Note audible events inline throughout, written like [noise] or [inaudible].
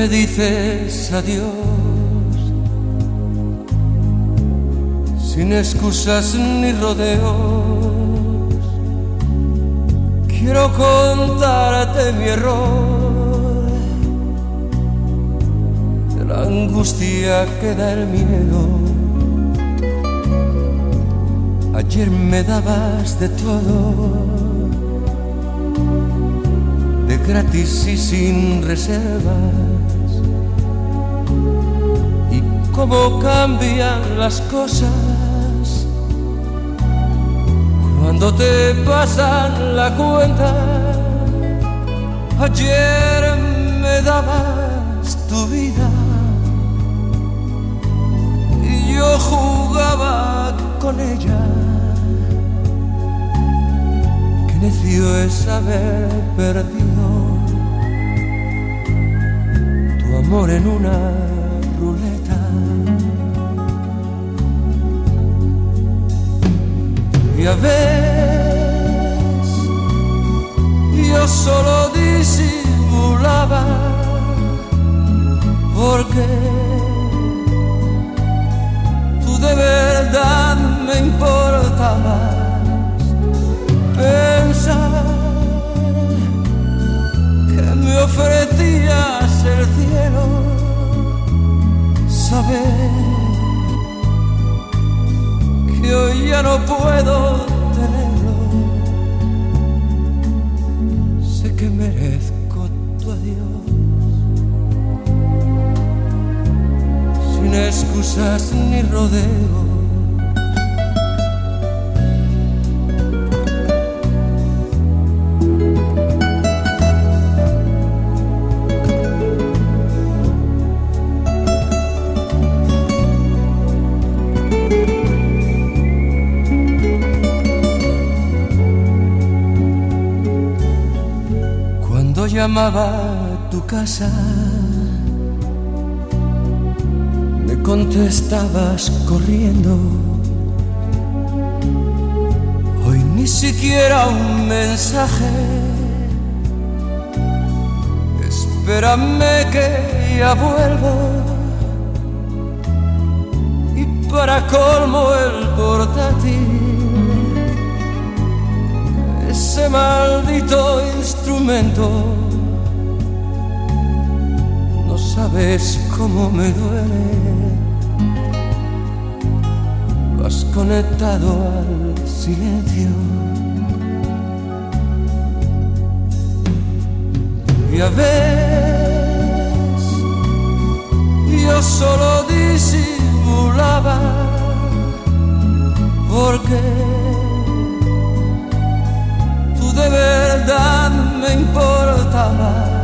me dices adiós, sin excusas ni rodeos. Quiero contarte mi error, de la angustia que da el miedo. Ayer me dabas de todo gratis y sin reservas. Cómo cambian las cosas cuando te pasan la cuenta. Ayer me dabas tu vida y yo jugaba con ella. Qué necio es haber perdido amor en una Y a veces yo solo disimulaba porque tú de verdad me importabas. Pensar que me ofrecías el cielo, saber ya no puedo tenerlo. Sé que merezco tu adiós, sin excusas ni rodeos llamaba tu casa, me contestabas corriendo. Hoy ni siquiera un mensaje. Espérame que ya vuelvo. Y para colmo el portátil, ese maldito instrumento sabes cómo me duele. Lo has conectado al silencio. Y a veces yo solo disimulaba porque tú de verdad me importabas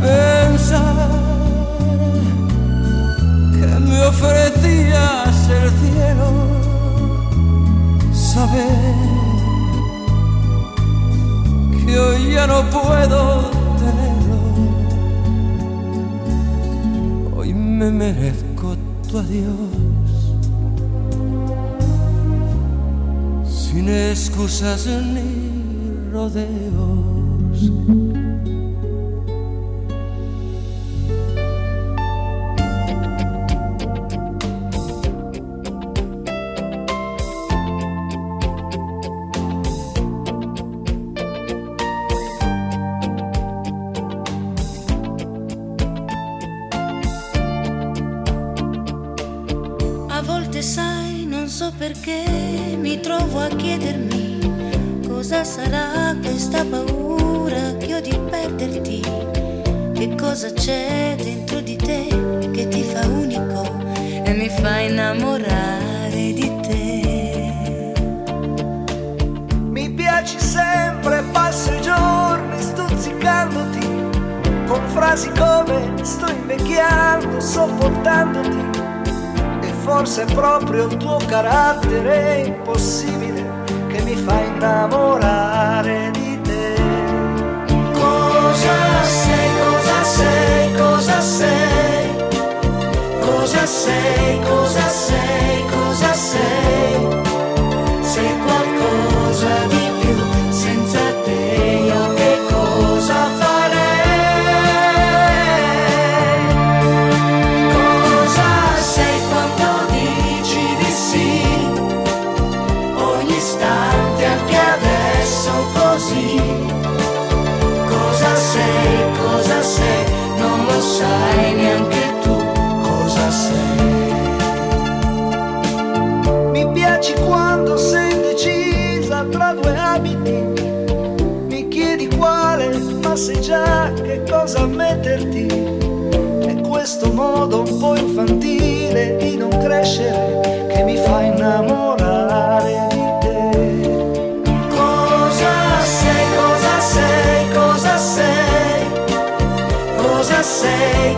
pensar que me ofrecías el cielo, saber que hoy ya no puedo tenerlo, hoy me merezco tu adiós. Sin excusas ni rodeos. quasi come sto invecchiando sopportandoti e forse è proprio il tuo carattere impossibile che mi fa innamorare di te. Cosa sei, cosa sei, cosa sei, cosa sei, cosa sei? Cosa sei? Sai neanche tu cosa sei. Mi piaci quando sei indecisa tra due abiti. Mi chiedi quale, ma sai già che cosa metterti. È questo modo un po' infantile di non crescere che mi fa innamorare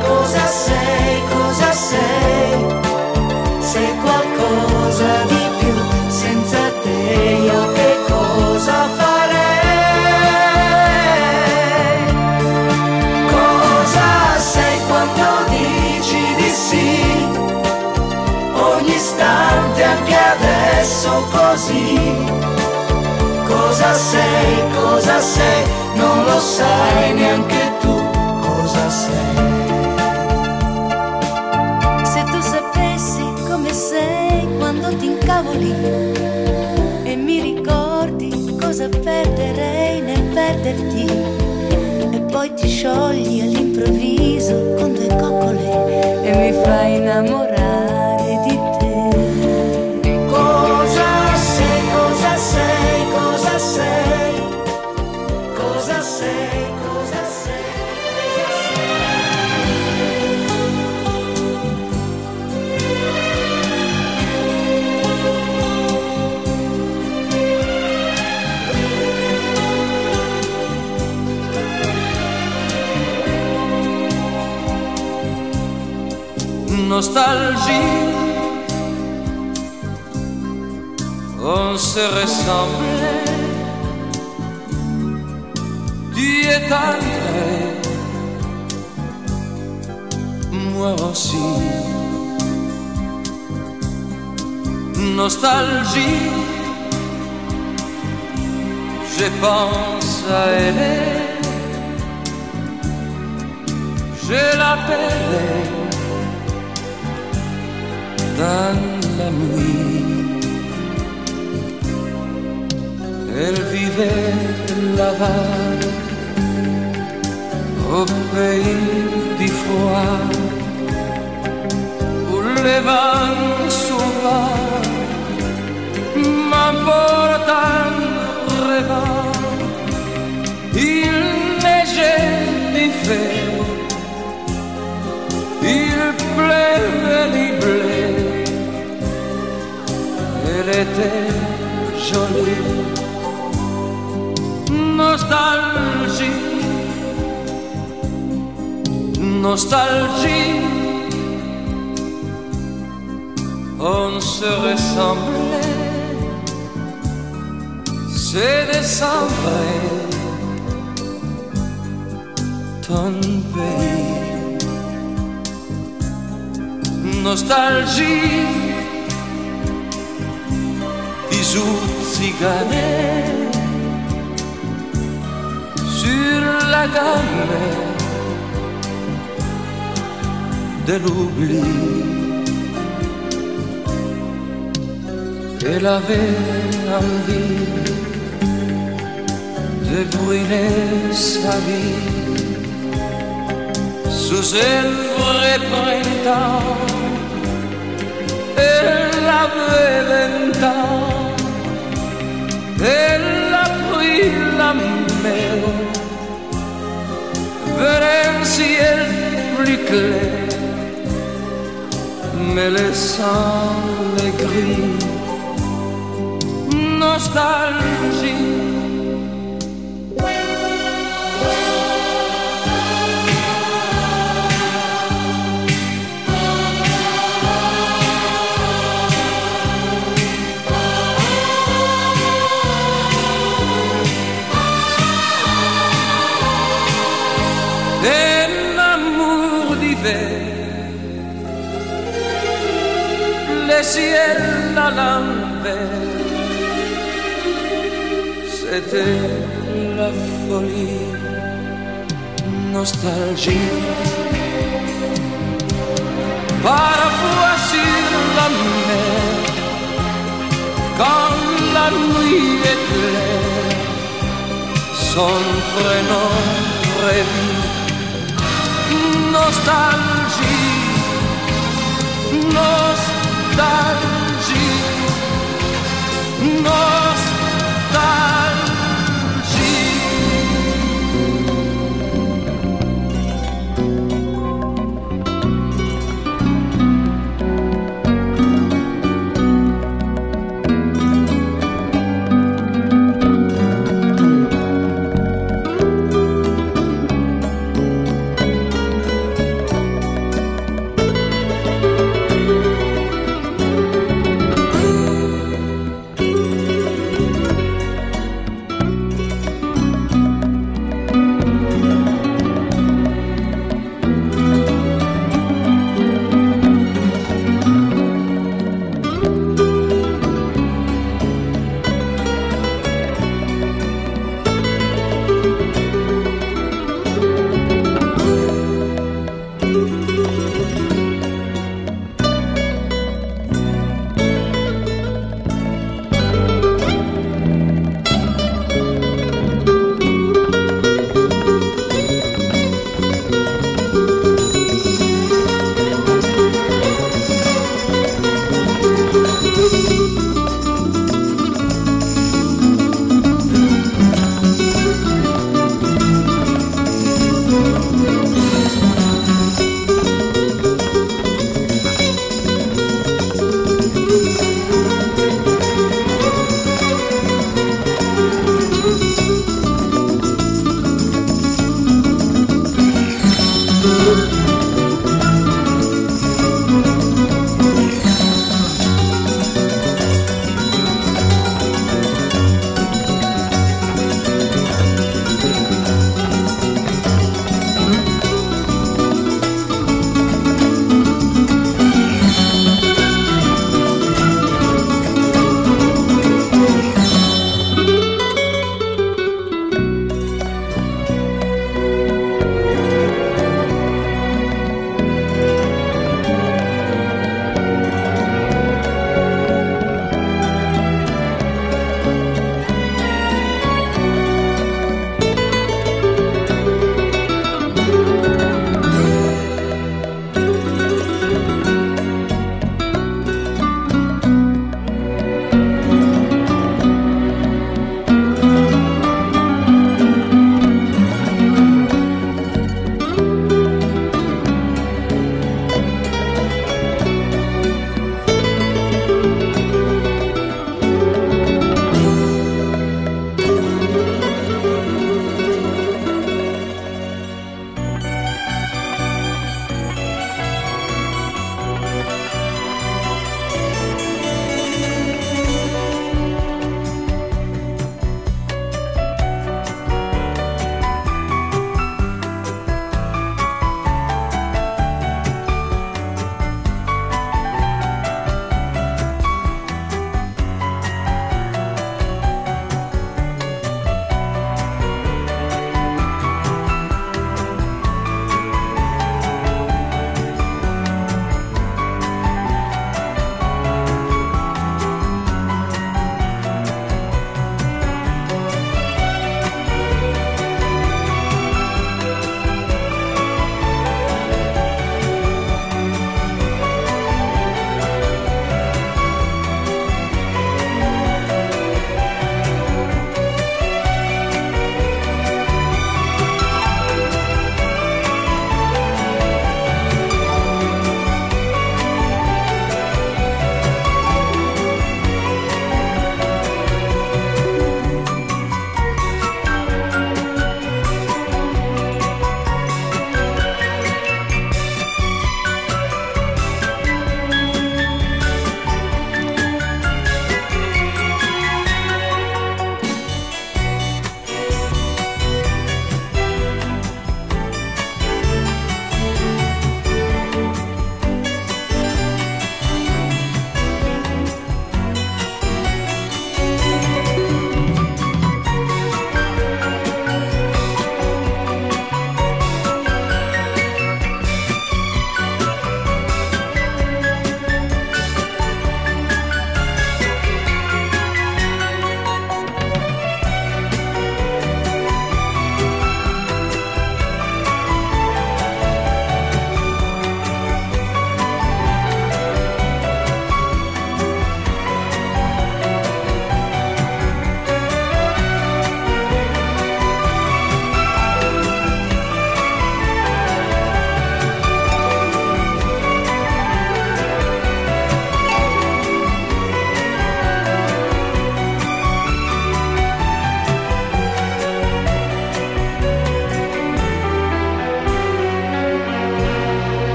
cosa sei, cosa sei? Sei qualcosa di più, senza te io che cosa farei? Cosa sei quando dici di sì? Ogni istante, anche adesso così. Cosa sei, cosa sei, non lo sai neanche ti incavoli e mi ricordi cosa perderei nel perderti. E poi ti sciogli all'improvviso con due coccole e mi fai innamorare Nostalgie, on se ressemblait. Tu es tendre, moi aussi. Nostalgie, je pense à elle. Je l'appelle dans la nuit. Elle vivait là-bas, au pays du froid, où les vents souvent m'emportent en rêvant. Il neigeait l'hiver, il pleuvait nostalgie. On se ressemblait, c'est décembre, ton pays. Nostalgie. Bisous ciganés sur la gamme de l'oubli Elle avait envie de brûler sa vie sous un vrai printemps. Elle avait vingt ans, elle a pris la mer vers un ciel plus clair, mais laissant les gris. Nostalgie ciel l'alambert C'était la folie Nostalgie Parfois sur la mer Quand la nuit est claire Son prénom revit Nostalgie Nostalgie saudade. Nós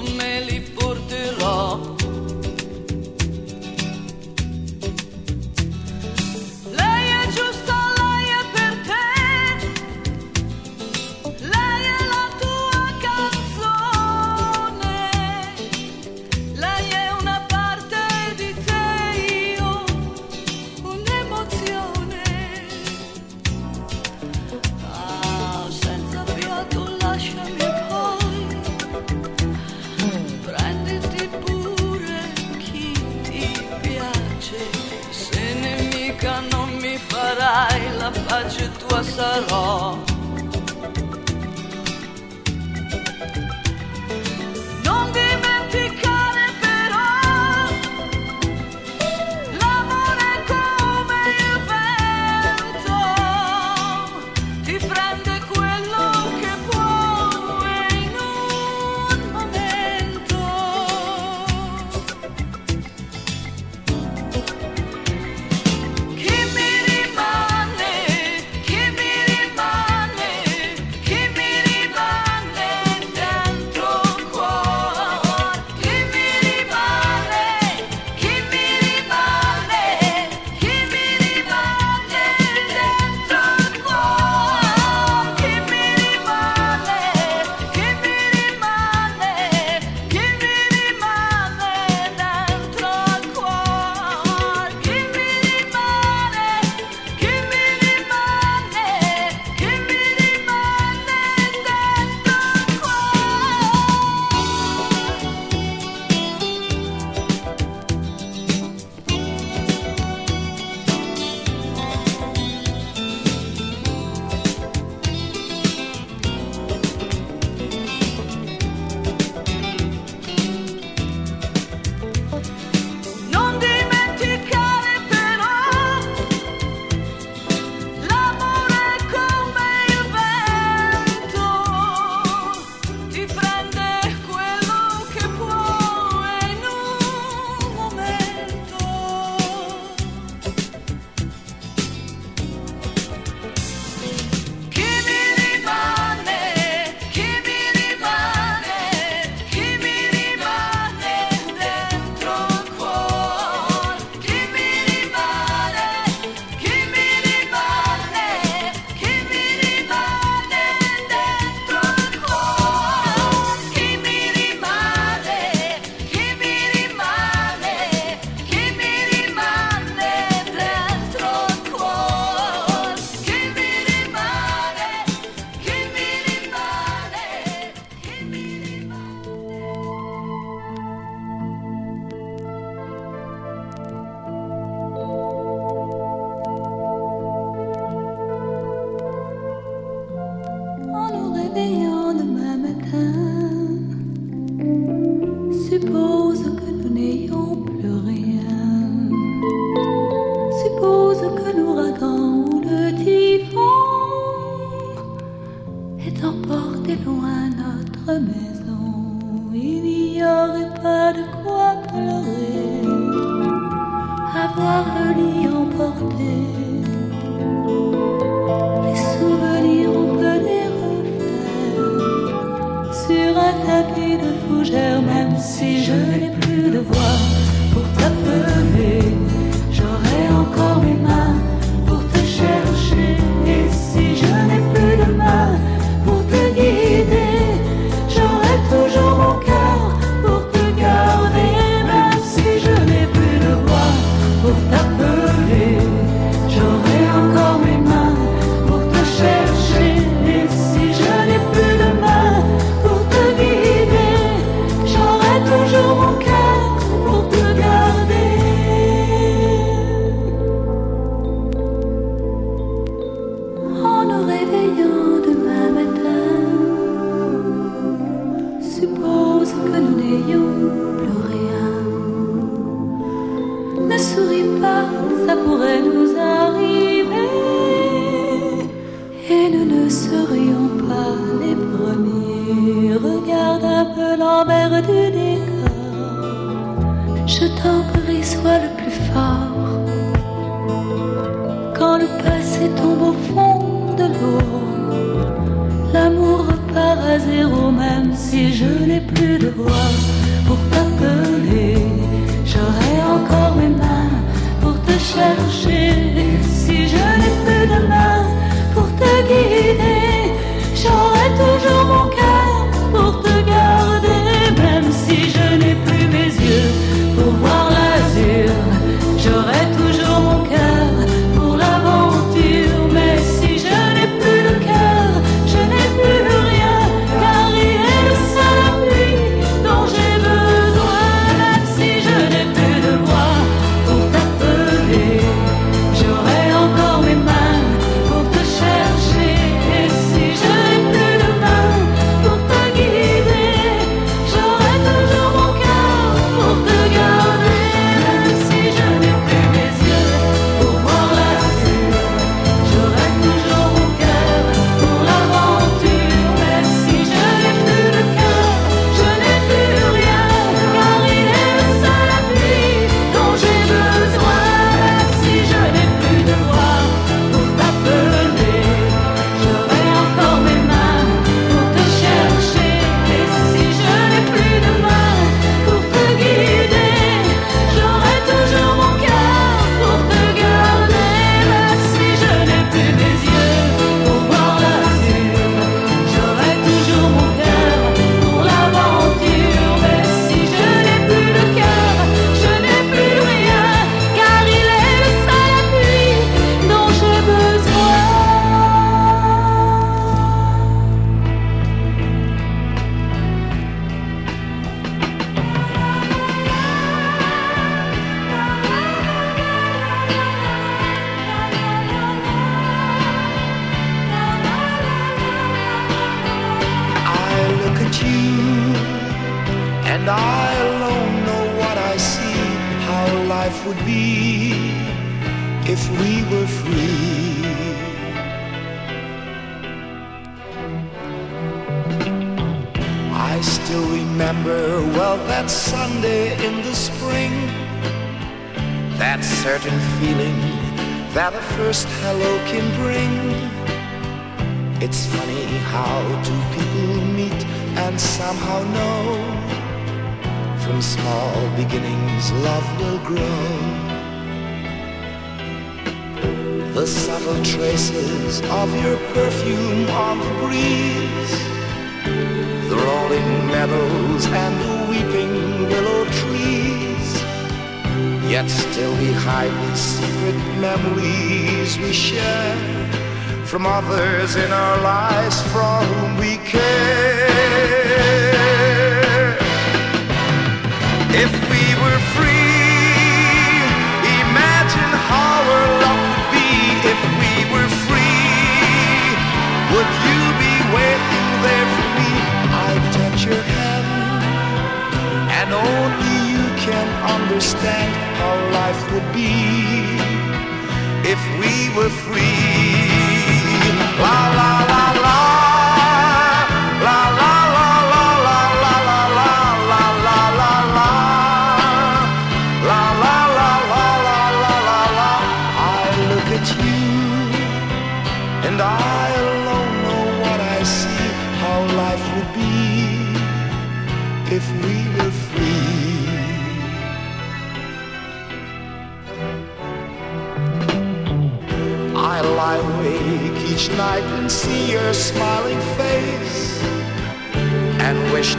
Ponme serions pas les premiers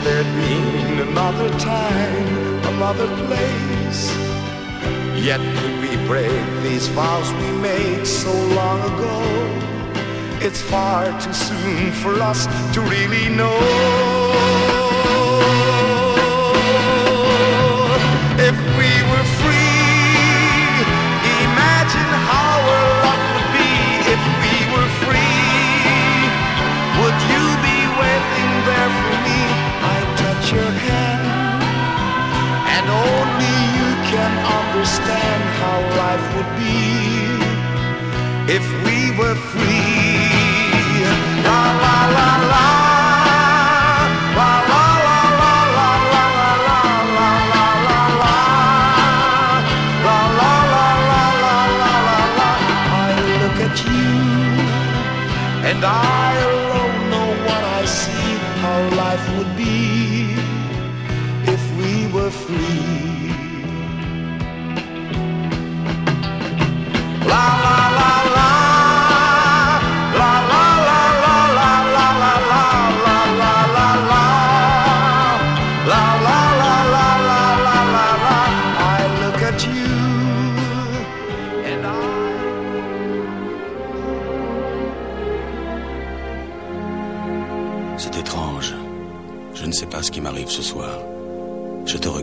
there been another time, another place? Yet could we break these vows we made so long ago? It's far too soon for us to really know. understand how life would be if we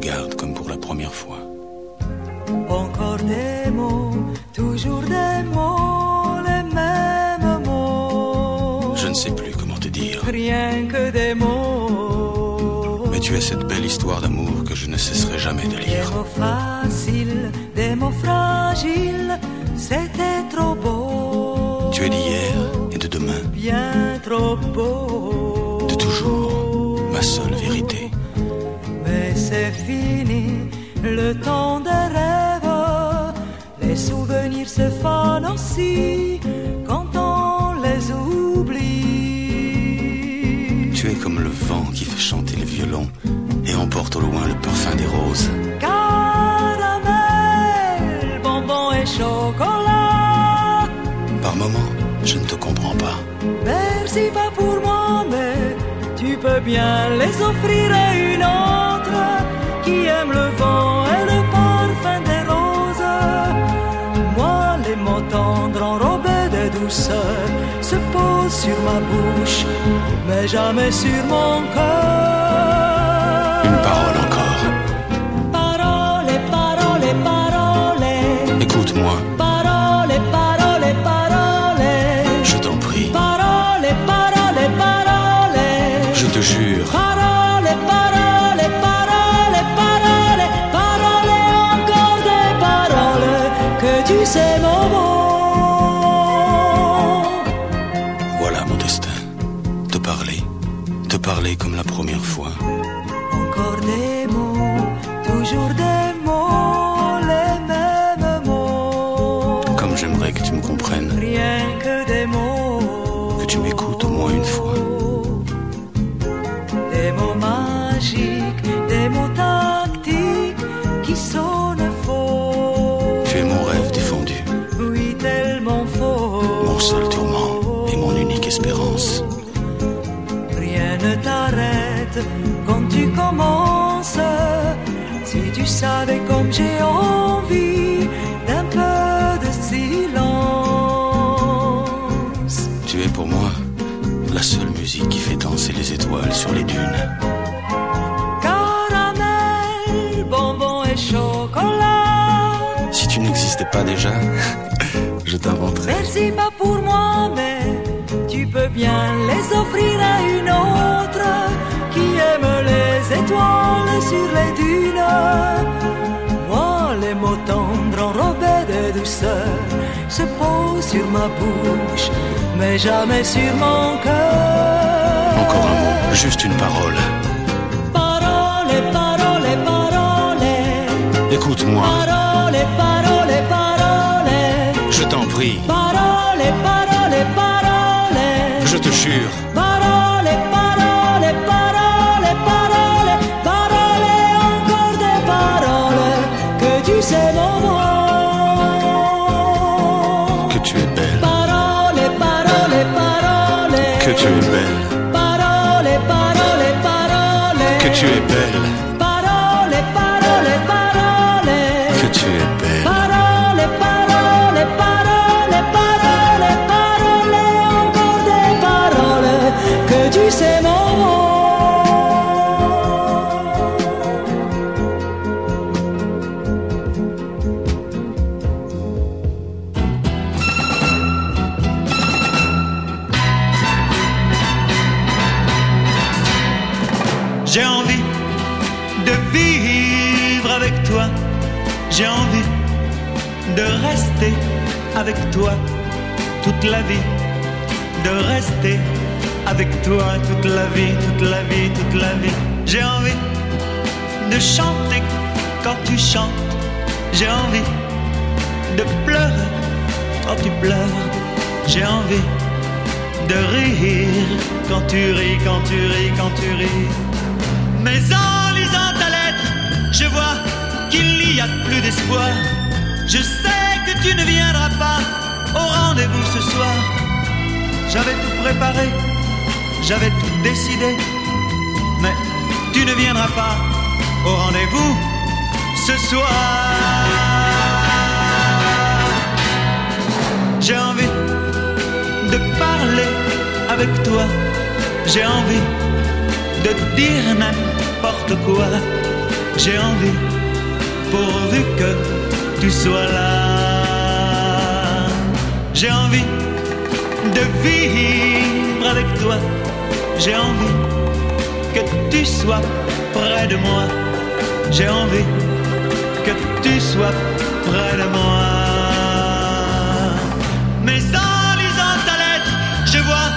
regarde comme pour la première fois. Encore des mots, toujours des mots, les mêmes mots. Je ne sais plus comment te dire. Rien que des mots. Mais tu es cette belle histoire d'amour que je ne cesserai jamais de Des lire. mots faciles, des mots fragiles, c'était trop beau. Tu es d'hier et de demain, Bien trop beau. de toujours, ma seule vérité. C'est fini, le temps des rêves. Les souvenirs se fanent aussi quand on les oublie. Tu es comme le vent qui fait chanter le violon et emporte au loin le parfum des roses. Caramel, bonbons et chocolat. Par moments, je ne te comprends pas. Merci pas pour moi, mais tu peux bien les offrir à une autre qui aime le vent et le parfum des roses. Moi, les mots tendres enrobés de douceur se posent sur ma bouche, mais jamais sur mon cœur. Une parole encore. Parole, parole, parole. Écoute-moi, Si tu savais comme j'ai envie d'un peu de silence. Tu es pour moi la seule musique qui fait danser les étoiles sur les dunes. Caramel, bonbon et chocolat. Si tu n'existais pas déjà, [laughs] je t'inventerais. Merci pas pour moi, mais tu peux bien les offrir à une autre les étoiles sur les dunes. Moi, les mots tendres enrobés de douceur se posent sur ma bouche, mais jamais sur mon cœur. Encore un mot, juste une parole. Parole, parole, parole. Écoute-moi, Parole, parole, parole. je t'en prie, Parole, parole, parole. je te jure. Tu es belle, Parole, parole, parole. que tu es belle, toi toute la vie. De rester avec toi toute la vie, toute la vie, toute la vie. J'ai envie de chanter quand tu chantes. J'ai envie de pleurer quand tu pleures. J'ai envie de rire quand tu ris, quand tu ris, quand tu ris. Mais en lisant ta lettre, je vois qu'il n'y a plus d'espoir. Je sais tu ne viendras pas au rendez-vous ce soir. J'avais tout préparé, j'avais tout décidé, mais tu ne viendras pas au rendez-vous ce soir. J'ai envie de parler avec toi, j'ai envie de dire n'importe quoi, j'ai envie pourvu que tu sois là. J'ai envie de vivre avec toi, j'ai envie que tu sois près de moi, j'ai envie que tu sois près de moi. Mais en lisant ta lettre, je vois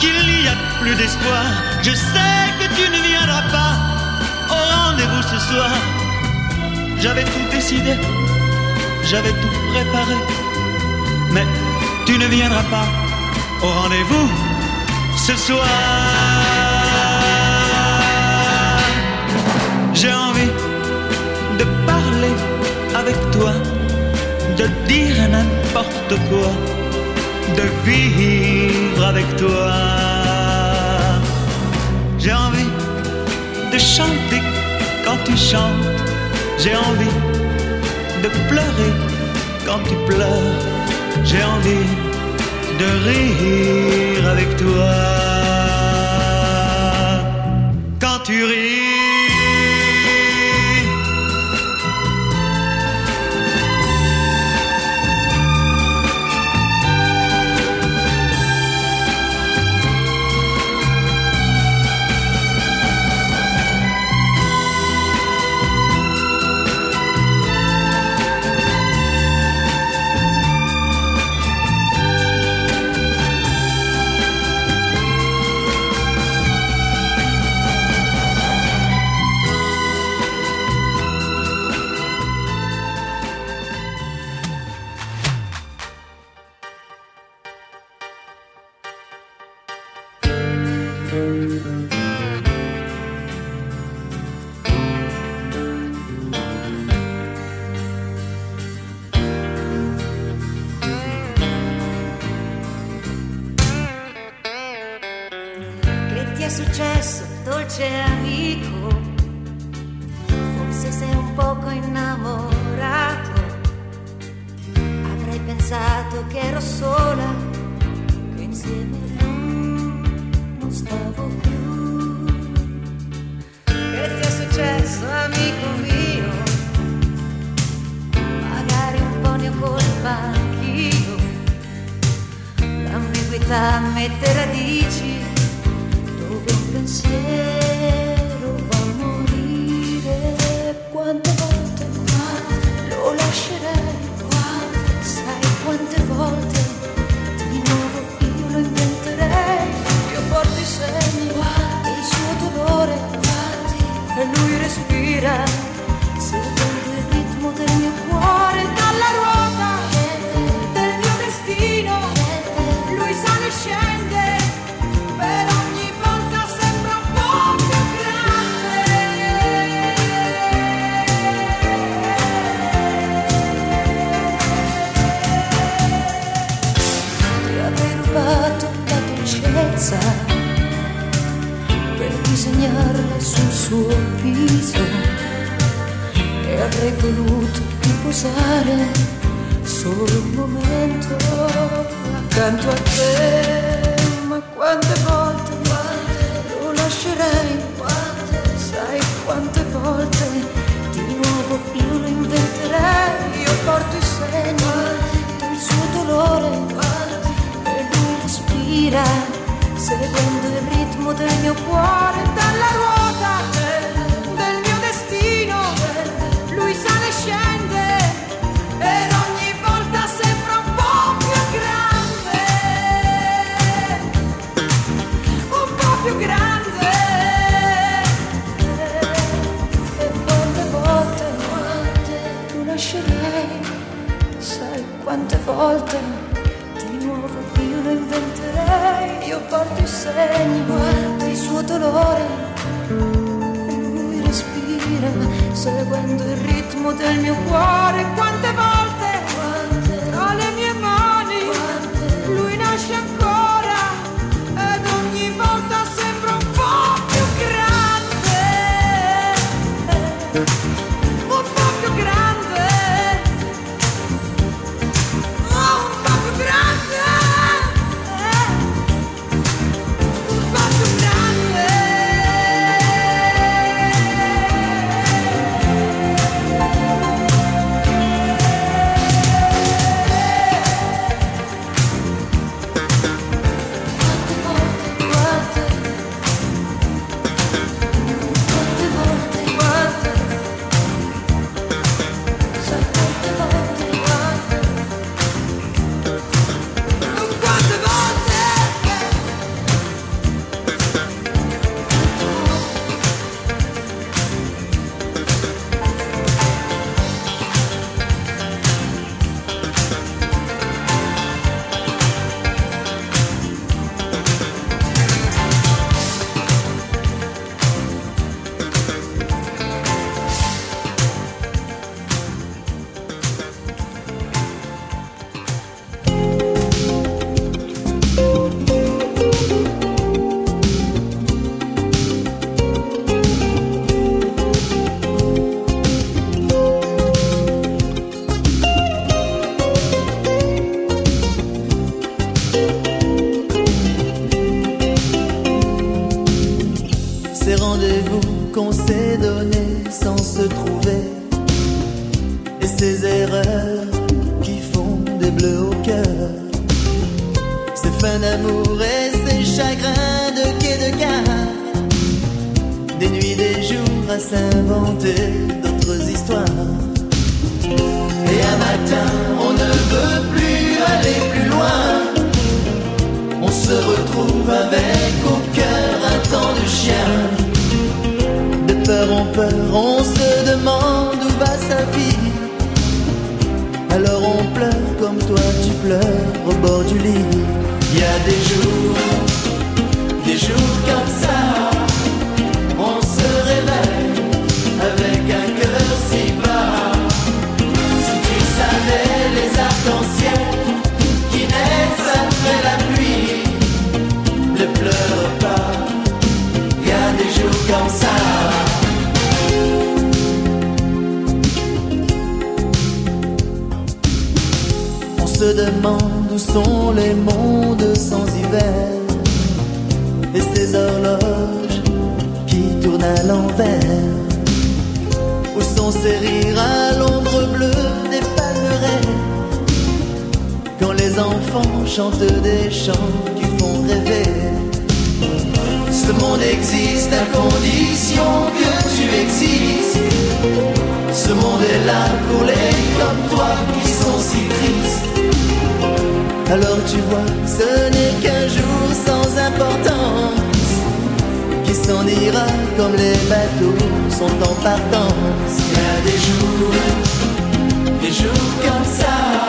qu'il n'y a plus d'espoir. Je sais que tu ne viendras pas au rendez-vous ce soir. J'avais tout décidé, j'avais tout préparé, mais tu ne viendras pas au rendez-vous ce soir. J'ai envie de parler avec toi, de dire n'importe quoi, de vivre avec toi. J'ai envie de chanter quand tu chantes, j'ai envie de pleurer quand tu pleures, j'ai envie de rire avec toi. Quand tu ris. Per disegnarla sul suo viso e avrei voluto riposare solo un momento accanto a te. Ma quante volte, lo lascerei? Sai quante volte di nuovo io lo inventerei? Io porto i segni del suo dolore e lui respira seguendo il ritmo del mio cuore dalla ruota del mio destino. Lui sale e scende per ogni volta sembra un po' più grande, un po' più grande. E quante volte, lo lascerei, sai quante volte io porto i segni, guardo il suo dolore e lui respira seguendo il ritmo del mio cuore. Quante volte la condition que tu existes. Ce monde est là pour les comme toi qui sont si tristes. Alors tu vois, ce n'est qu'un jour sans importance qui s'en ira comme les bateaux sont en partance. Il y a des jours, des jours comme ça.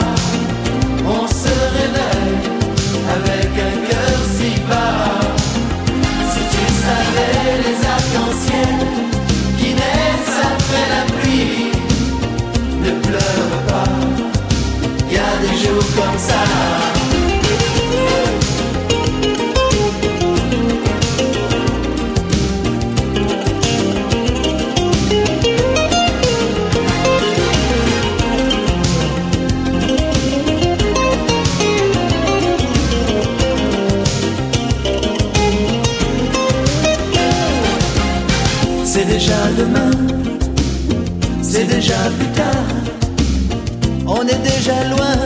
C'est déjà demain, c'est déjà plus tard, on est déjà loin.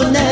will never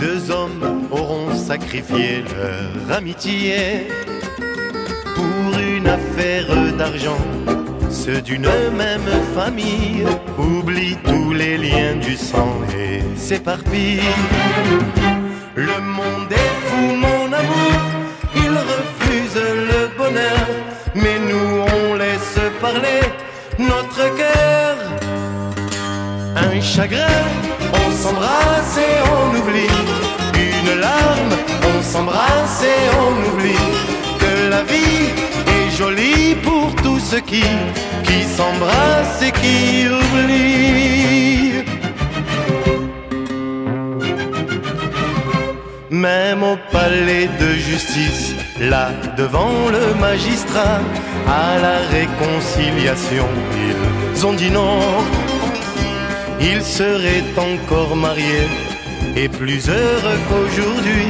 deux hommes auront sacrifié leur amitié pour une affaire d'argent. Ceux d'une même famille oublient tous les liens du sang et s'éparpillent. Le monde est fou, mon amour, il refuse le bonheur, mais nous on laisse parler notre cœur. Un chagrin, s'embrasse et on oublie. Une larme, on s'embrasse et on oublie. Que la vie est jolie pour tous ceux qui, qui s'embrassent et qui oublient. Même au palais de justice, là devant le magistrat, à la réconciliation, ils ont dit non. Ils seraient encore mariés et plus heureux qu'aujourd'hui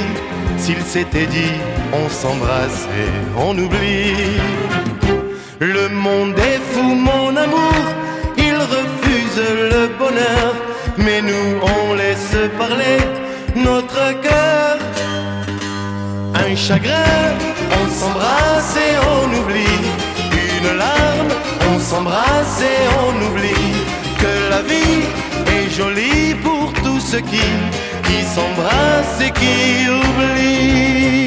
s'ils s'étaient dit on s'embrasse et on oublie. Le monde est fou, mon amour, il refuse le bonheur, mais nous on laisse parler notre cœur. Un chagrin, on s'embrasse et on oublie. Une larme, on s'embrasse et on oublie. La vie est jolie pour tous ceux qui, qui s'embrassent et qui oublient.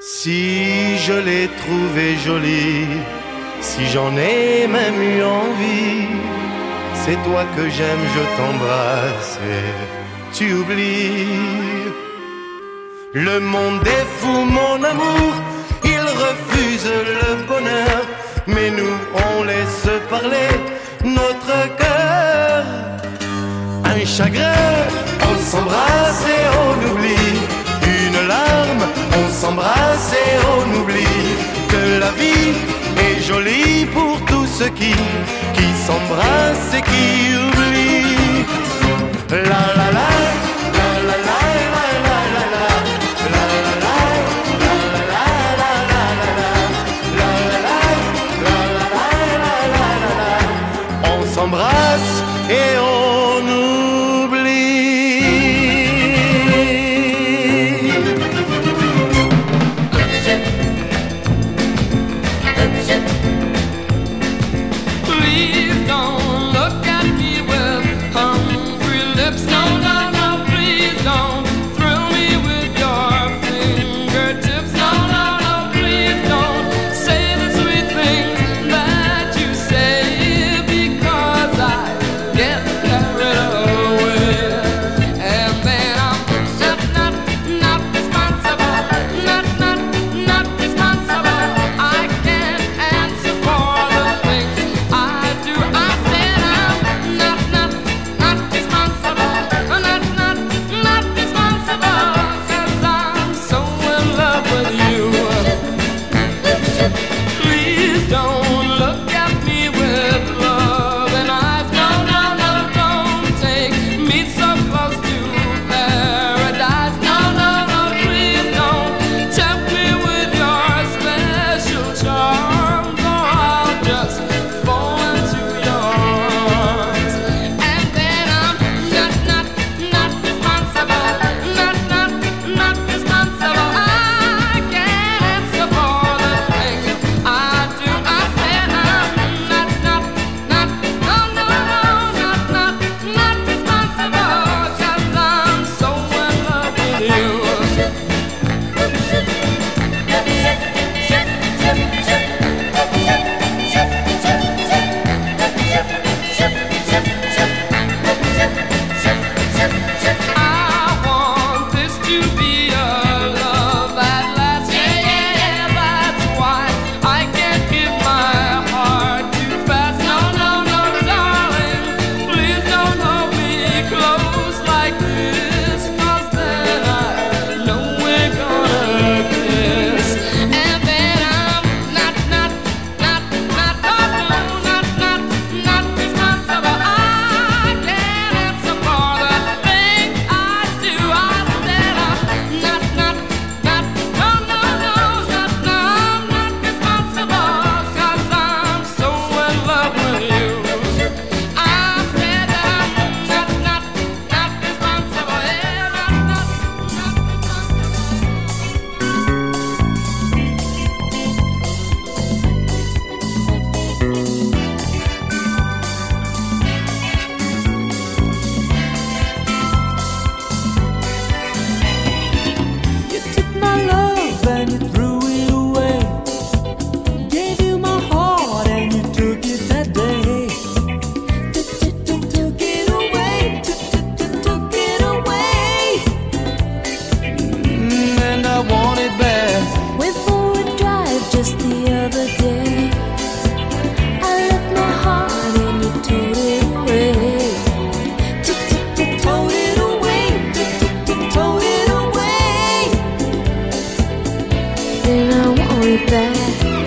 Si je l'ai trouvée jolie, si j'en ai même eu envie, c'est toi que j'aime, je t'embrasse et tu oublies. Le monde est fou, mon amour, il refuse le bonheur, mais nous on laisse parler notre cœur. Un chagrin, on s'embrasse et on oublie. Une larme, on s'embrasse et on oublie que la vie est jolie pour tous ceux qui, qui s'embrassent et qui oublient. La la la, me back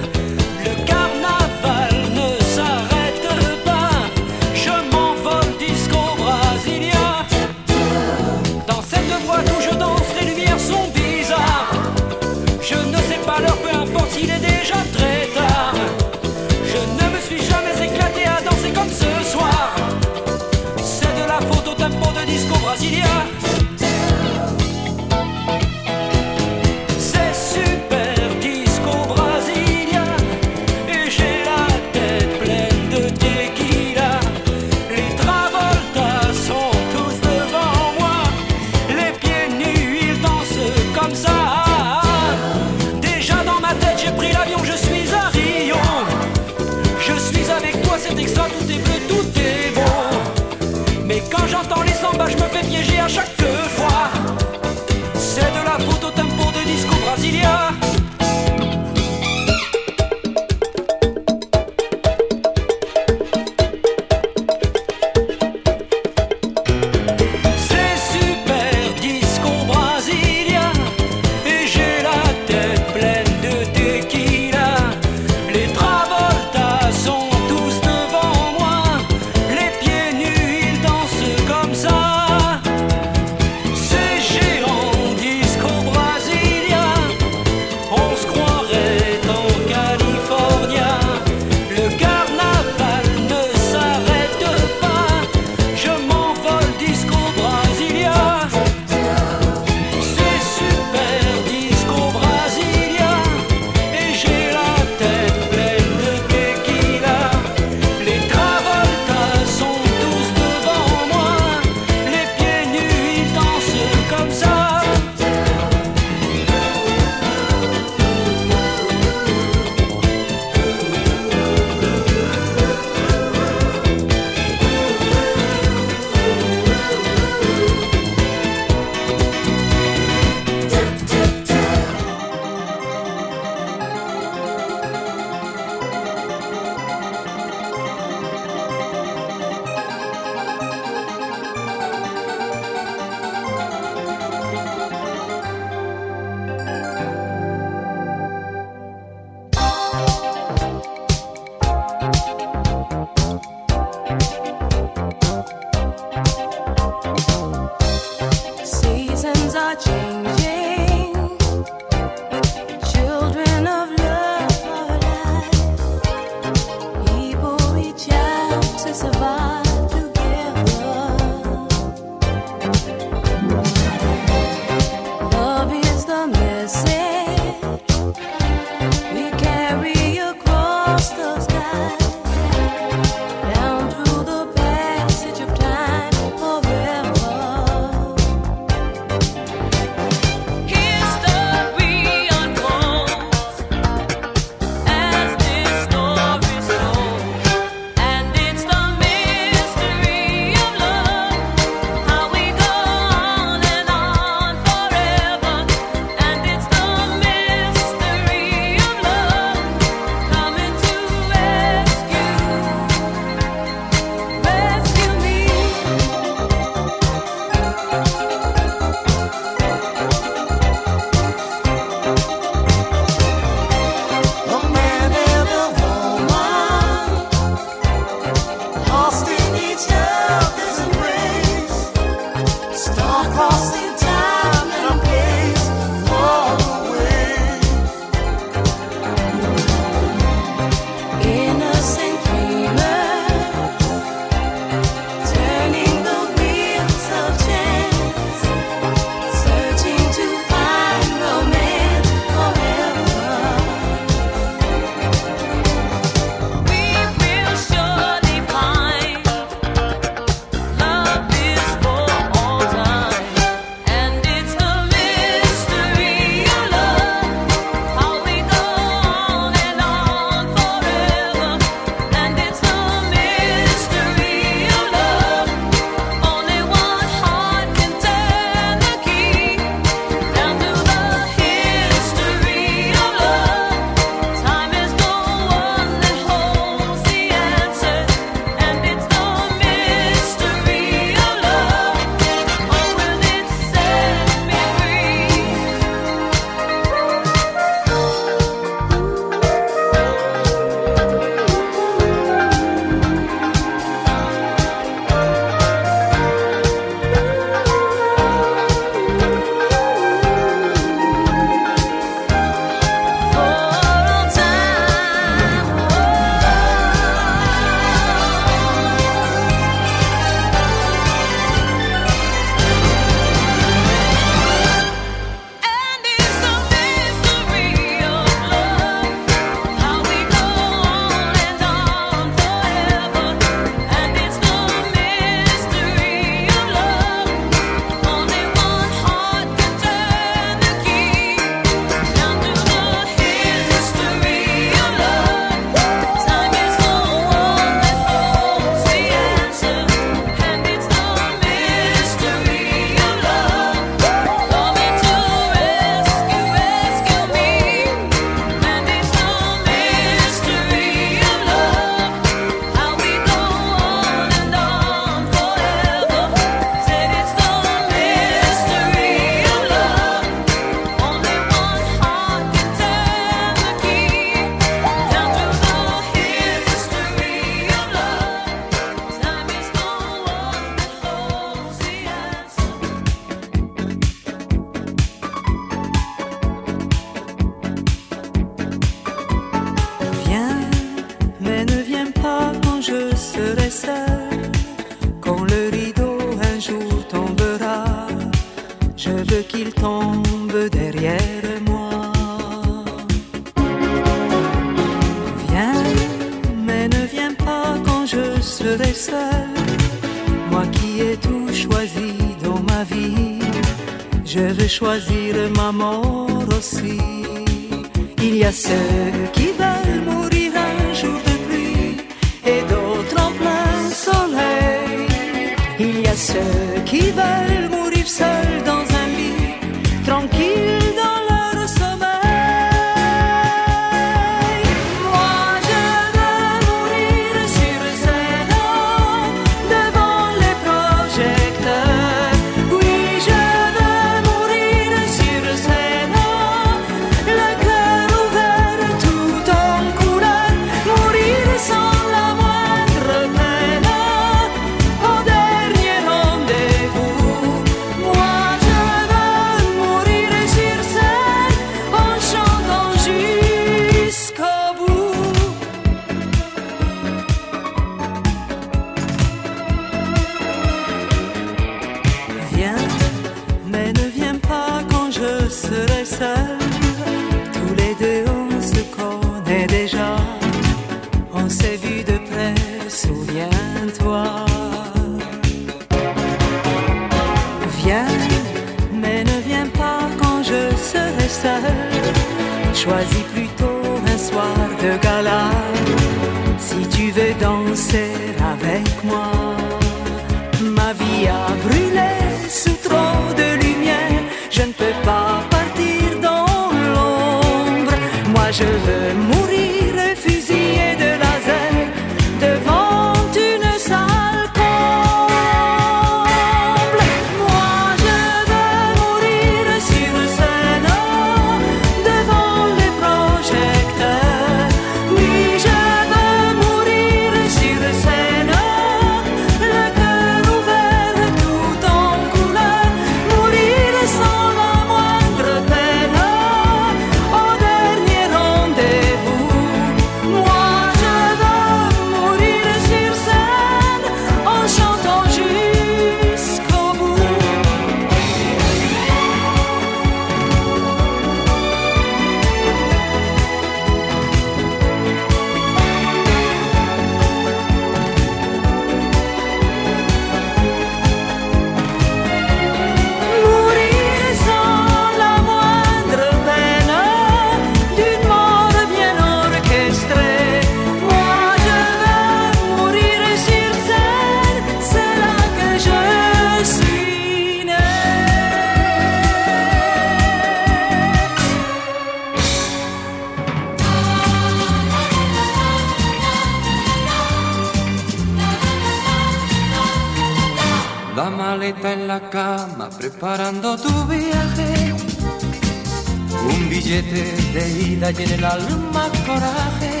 de ida y en el alma coraje.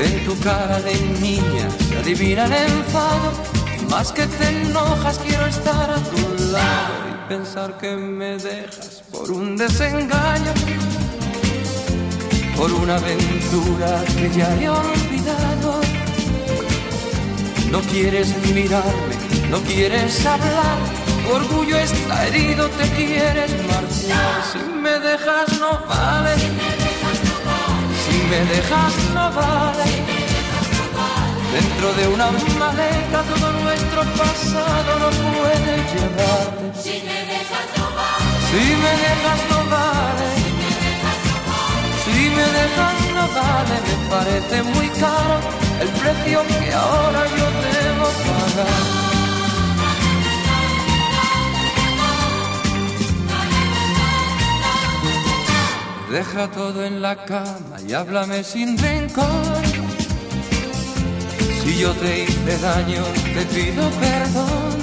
En tu cara de niña se adivina el enfado. Más que te enojas quiero estar a tu lado y pensar que me dejas por un desengaño. Por una aventura que ya he olvidado. No quieres mirarme, no quieres hablar. Tu orgullo está herido, te quieres marchar. Si me dejas no vale. Si me dejas no vale. Dentro de una maleta todo nuestro pasado no puede llevarte. Si me dejas no vale. Si me dejas no vale. Si me dejas no vale, me parece muy caro el precio que ahora yo debo pagar. Deja todo en la cama y háblame sin rencor. Si yo te hice daño, te pido perdón.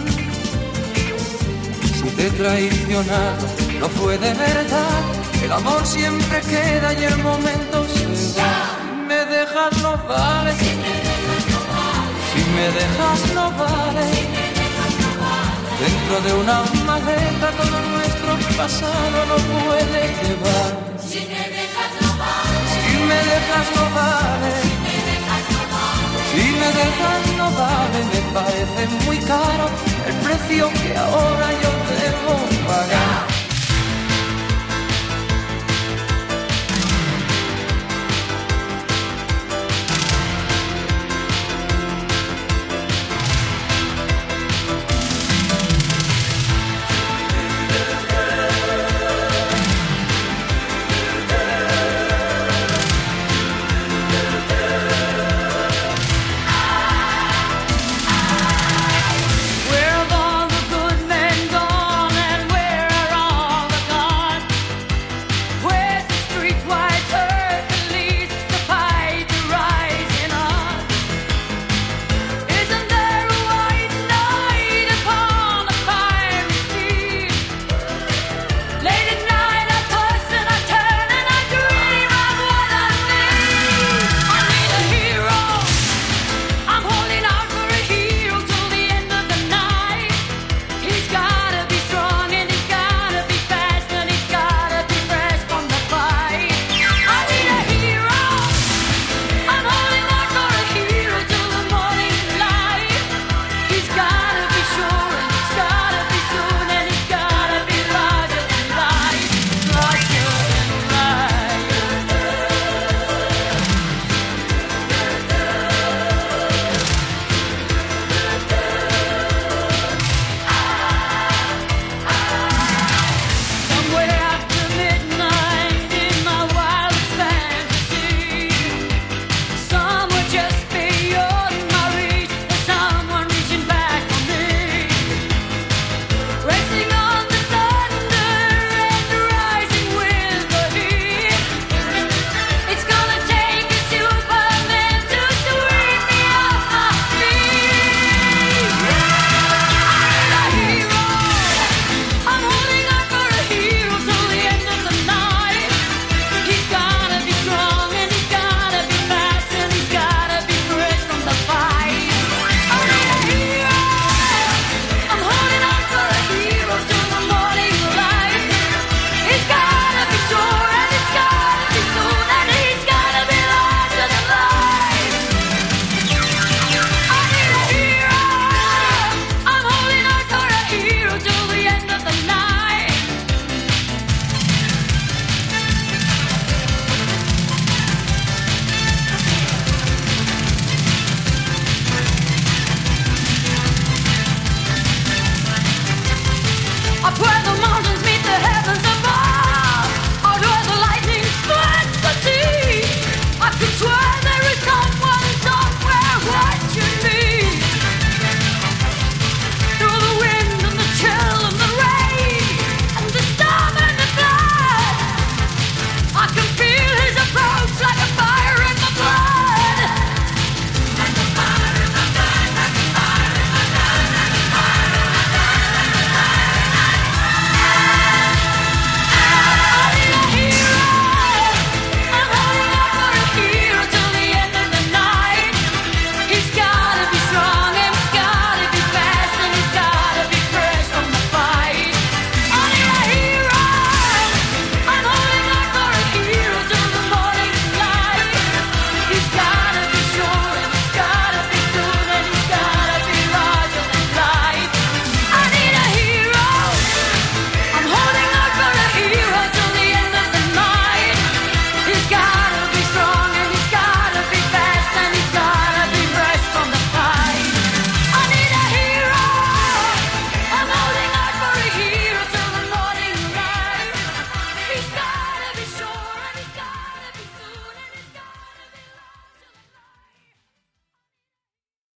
Si te he traicionado, no fue de verdad. El amor siempre queda y el momento se va. Si me dejas no vale. Si me dejas no vale. Dentro de una maleta todo nuestro pasado no puede llevar. Me dejas no vale. Si me dejas no vale, me parece muy caro el precio que ahora yo